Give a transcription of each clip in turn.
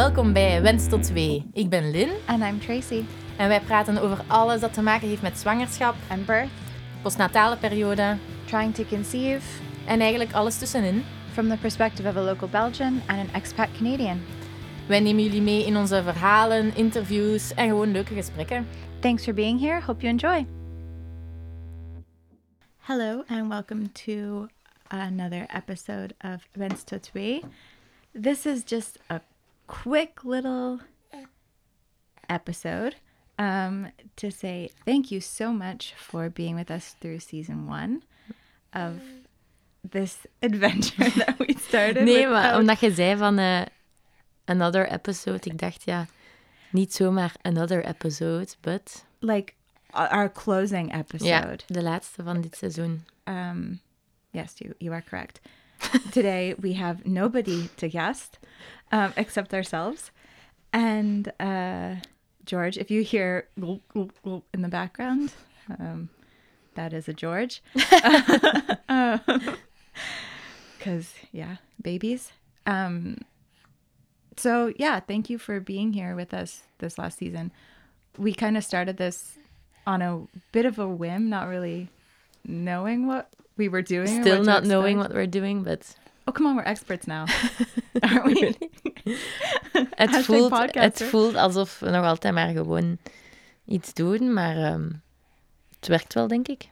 Welkom bij Wens tot 2. Ik ben Lynn And I'm Tracy. en wij praten over alles dat te maken heeft met zwangerschap, And birth, postnatale periode trying to conceive en eigenlijk alles tussenin. from the perspective of a local Belgian and an expat Canadian. Wij nemen jullie mee in onze verhalen, interviews en gewoon leuke gesprekken. Thanks for being here. Hope you enjoy. Hello, and welcome to another episode of Wens tot Twee. This is just a quick little episode um, to say thank you so much for being with us through season one of this adventure that we started. Nee, maar without- omdat je zei van eh, another episode, ik dacht ja, niet zomaar another episode, but like our closing episode. ja, de laatste van dit seizoen. Um, yes, you you are correct. Today we have nobody to guest um, except ourselves, and uh, George. If you hear gulp, gulp, gulp in the background, um, that is a George. Because yeah, babies. Um, so yeah, thank you for being here with us this last season. We kind of started this on a bit of a whim, not really knowing what we were doing. Still not knowing what we're doing, but Oh, come on, we're experts now, aren't we? het voelt, podcaster. het voelt alsof we nog altijd maar gewoon iets doen, maar ehm, het werkt wel, denk ik.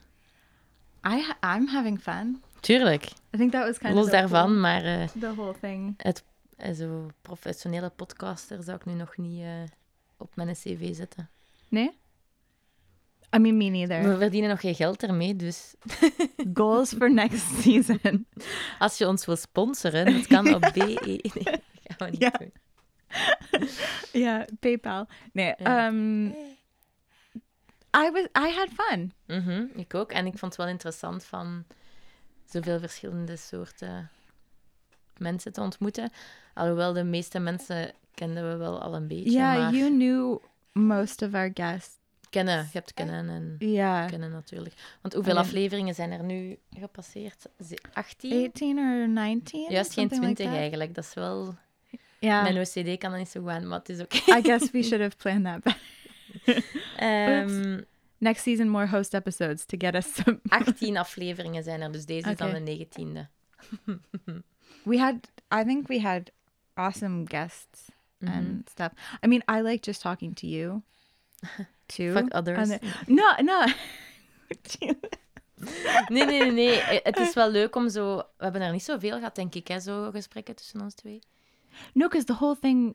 I ha- I'm having fun. Tuurlijk, I think that was kind los of daarvan, whole- maar eh, the whole thing. eh, zo professionele podcaster zou ik nu nog niet eh, op mijn cv zetten. Nee? I mean, me neither. We verdienen nog geen geld ermee, dus Goals for next season. als je ons wil sponsoren, dat kan op BE. Nee, dat gaan we niet Ja. doen. yeah, PayPal. Nee, Ja. um, I was I had fun. Mhm, ik ook. En ik vond het wel interessant van zoveel verschillende soorten mensen te ontmoeten. Alhoewel de meeste mensen kenden we wel al een beetje. Yeah, maar you knew most of our guests. Kennen, je hebt kennen en Yeah. kennen natuurlijk. Want hoeveel Alleen- afleveringen zijn er nu gepasseerd? Ze- 18? 18 or 19? Juist geen something like 20 that. eigenlijk. Dat is wel... Yeah. Mijn OCD kan dat niet zo goed aan, maar het is oké. I guess we should have planned that better. Ehm, Next season, more host episodes to get us some. 18 afleveringen zijn er, dus deze is dan de 19e. We had, I think we had awesome guests Mhm. and stuff. I mean, I like just talking to you too. Fuck others. And the- no, no. Nee, nee, nee, nee. Het is wel leuk om zo... We hebben er niet zoveel gehad, denk ik, hè, zo gesprekken tussen ons twee. no, because the whole thing,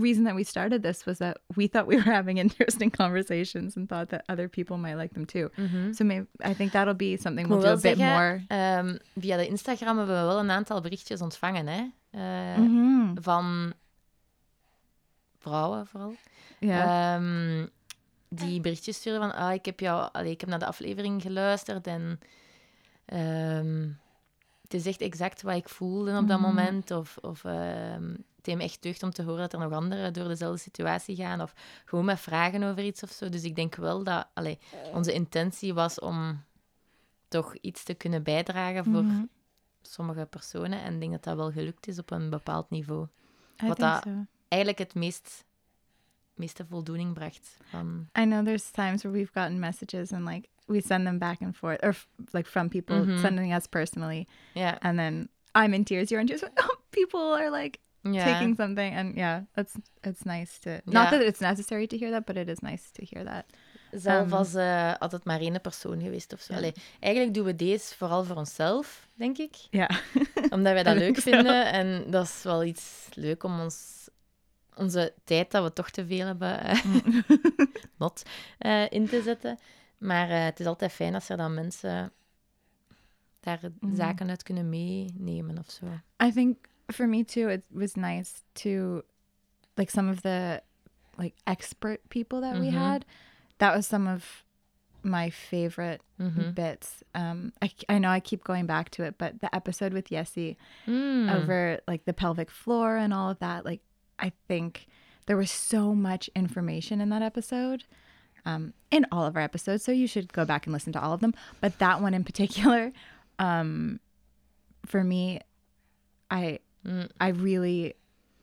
reason that we started this was that we thought we were having interesting conversations and thought that other people might like them too. So maybe I think that'll be something we'll do a bit more. ehm, via de Instagram hebben we wel een aantal berichtjes ontvangen, hè. Eh, Mhm. Van vrouwen vooral. Ehm, die berichtjes sturen van, ah, ik heb jou, allee, ik heb naar de aflevering geluisterd en ehm, het is echt exact wat ik voelde op dat Mhm. moment. Of, of ehm, het heeft me echt deugd om te horen dat er nog anderen door dezelfde situatie gaan. Of gewoon met vragen over iets of zo. Dus ik denk wel dat allee, onze intentie was om toch iets te kunnen bijdragen voor Mhm. sommige personen. En ik denk dat dat wel gelukt is op een bepaald niveau. I wat dat- so. Eigenlijk het meest, meeste voldoening bracht. Van, I know there's times where we've gotten messages and like we send them back and forth, or like from people Mhm. sending us personally, ja, and then I'm in tears, you're in tears. Oh, people are like ja. taking something, and yeah, that's it's nice to. Yeah. Not that it's necessary to hear that, but it is nice to hear that. Zelf Ehm. als eh, had het maar één persoon geweest of zo. Ja. Allee, eigenlijk doen we deze vooral voor onszelf, denk ik. Yeah. Omdat wij dat leuk vinden. En dat is wel iets leuk om ons, onze tijd, dat we toch te veel hebben, eh, not, eh, in te zetten. Maar eh, het is altijd fijn als er dan mensen daar Mhm. zaken uit kunnen meenemen of zo. I think for me too, it was nice to like some of the like expert people that we Mhm. had. That was some of my favorite Mhm. bits. Um, I, I know I keep going back to it, but the episode with Yessie Mm. over like the pelvic floor and all of that, like I think there was so much information in that episode. Um, in all of our episodes, so you should go back and listen to all of them. But that one in particular, um, for me, I Mm. I really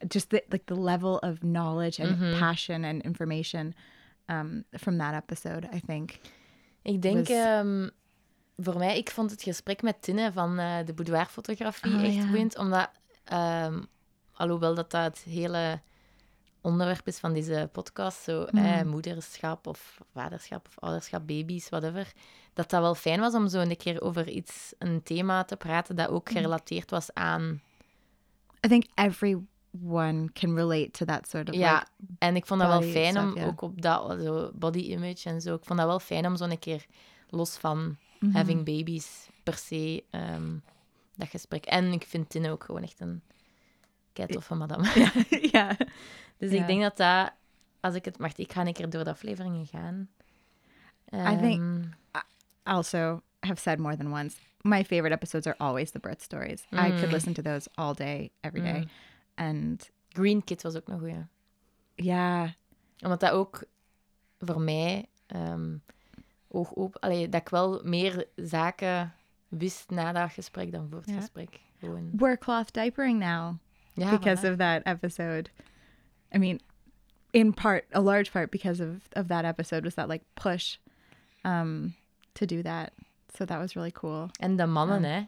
just the like the level of knowledge and Mhm. passion and information um, from that episode. I think. Ik denk, was- ehm, voor mij, ik vond het gesprek met Tinne van eh, de boudoirfotografie Oh, echt ja. boeiend. Omdat, ehm, alhoewel dat dat het hele onderwerp is van deze podcast, zo Mhm. eh, moederschap of vaderschap of ouderschap, baby's, whatever, dat dat wel fijn was om zo een keer over iets, een thema te praten dat ook Mhm. gerelateerd was aan... I think everyone can relate to that sort of Ja, like en ik vond dat wel fijn stuff, om ook op dat zo body image en zo. Ik vond dat wel fijn om zo een keer los van Mhm. having babies per se ehm, dat gesprek. En ik vind Tinne ook gewoon echt een keitoffe madame. yeah. Dus Ja. ik denk dat dat, als ik het mag, ik ga een keer door de afleveringen gaan. I think- Ehm, Also, have said more than once. My favorite episodes are always the birth stories. I could Mm. listen to those all day, every day, Mm. and Green Kid was ook nog goed. yeah, Omdat dat ook voor mij ehm oog open... Allee, dat ik wel meer zaken wist na dat gesprek dan voor het Ja. gesprek. Gewoon. we're cloth diapering now. Ja, because of that episode. I mean, in part, a large part because of of that episode was that like push um to do that. So that was really cool. En de mannen, hè.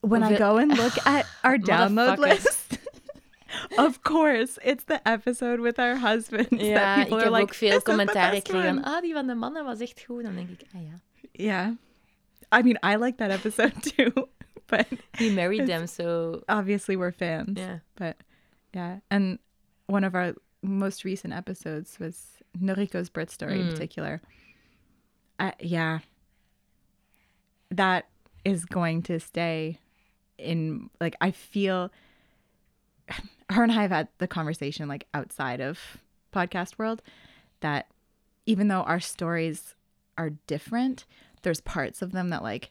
When I go and look at our download list, of course, it's the episode with our husband. Ja, that ik people heb are like, ook veel "This is the commentaar best gekregen one." van, ah, die van de mannen was echt goed. Dan denk ik, ah ja. Yeah. I mean, I like that episode too, but He married them, so... obviously we're fans. Ja. But yeah, and one of our most recent episodes was Noriko's birth story in Mm. particular. Uh, yeah, that is going to stay in. Like, I feel her and I have had the conversation like outside of podcast world that even though our stories are different, there's parts of them that like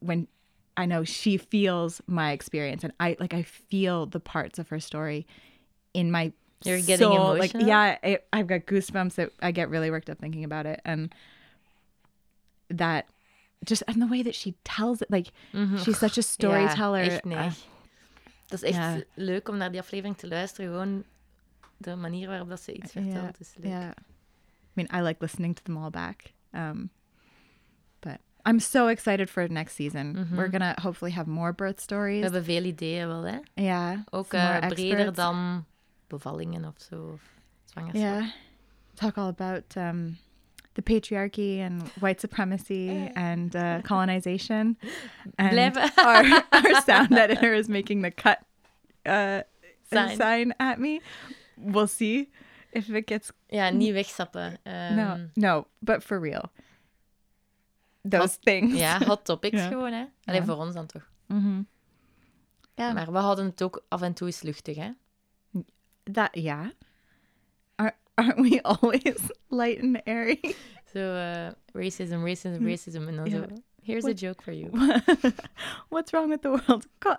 when I know she feels my experience and I like I feel the parts of her story in my You're getting soul. Like emotional? yeah, it, I've got goosebumps. That I get really worked up thinking about it and that just and the way that she tells it like she's such a storyteller. Ja, echt nee. Uh, dat is echt ja. leuk om naar die aflevering te luisteren. Gewoon de manier waarop dat ze iets Yeah, vertelt is leuk. Yeah. I mean, I like listening to them all back. Um, I'm so excited for next season. Mhm. We're gonna hopefully have more birth We stories. hebben veel ideeën wel, hè. yeah. Ook eh, breder dan bevallingen of zo. Of zwangerschap. Yeah. Talk all about um, the patriarchy and white supremacy and uh, colonization. And our, our sound editor is making the cut uh, Sign. sign at me. We'll see if it gets Ja, niet wegsappen. Ehm, no, no, but for real. Those Hot- things. Ja, hot topics Ja. gewoon, hè. Alleen Ja. voor ons dan toch. hmm Yeah. Maar we houden het ook af en toe eens luchtig, hè. that yeah. Are, aren't we always light and airy? Zo, eh, racism, racism, racism. En dan Ja. zo, here's a joke for you. What's wrong with the world? Col-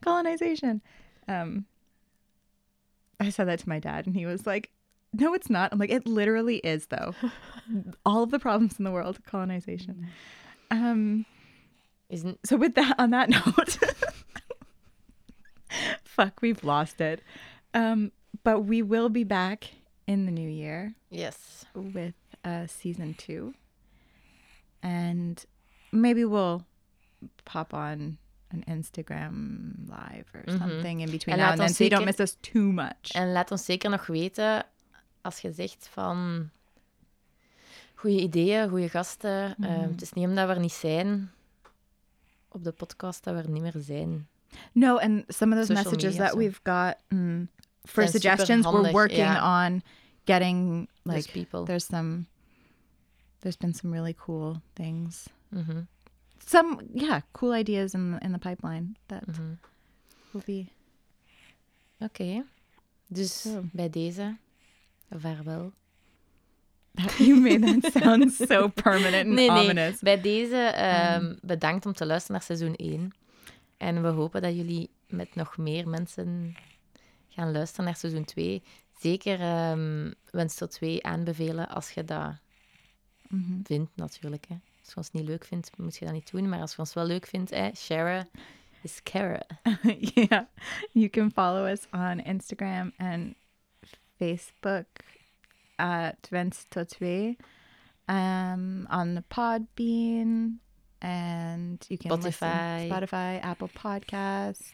colonization. Um, I said that to my dad, and he was like, "No, it's not." I'm like, "It literally is, though. All of the problems in the world, colonization." Um, Isn't, so with that, on that note, fuck, we've lost it. Um, but we will be back in the new year yes. with uh, season two, and maybe we'll pop on an Instagram live or Mhm. something in between En now and then, so you don't miss us too much. En laat ons zeker nog weten, als je zegt van... Goede ideeën, goede gasten. Mhm. Ehm, het is niet omdat we er niet zijn op de podcast dat we er niet meer zijn. no, and some of those Social messages that so. we've got mm, for suggestions, we're working on getting like people. there's some there's been some really cool things Mhm, some yeah cool ideas in in the pipeline that mhm. will be Oké. Dus Zo. bij deze, vaarwel. you made that sound so permanent and Nee, nee. ominous Bij deze ehm, bedankt om te luisteren naar seizoen 1. En we hopen dat jullie met nog meer mensen gaan luisteren naar seizoen 2. Zeker ehm wens tot 2 aanbevelen als je dat Mhm. vindt, natuurlijk. Hè. Als je ons niet leuk vindt, moet je dat niet doen. Maar als je ons wel leuk vindt, hè, share. is Kara. yeah. You can follow us on Instagram and Facebook at Venstotwe, um, on the Podbean, and you can Spotify. listen Spotify, Apple Podcasts,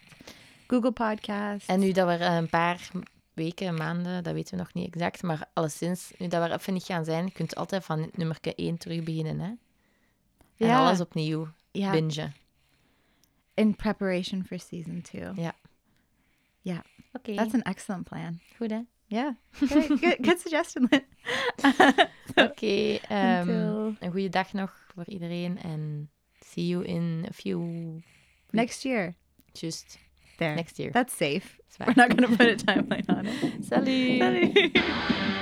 Google Podcasts. En nu dat we er een paar weken, maanden, dat weten we nog niet exact, maar alleszins, nu dat we er even niet gaan zijn, kunt altijd van nummer 1 terug beginnen, hè? En Ja. alles opnieuw yeah, bingen. in preparation for season two. Ja. Yeah, Oké, that's an excellent plan. goed hè? Yeah, good, good, suggestion. Oké, ehm, Until- een goede dag nog voor iedereen en see you in a few... Next year. Just There. next year. That's safe. We're not going to put a timeline on it. Salut! Salut.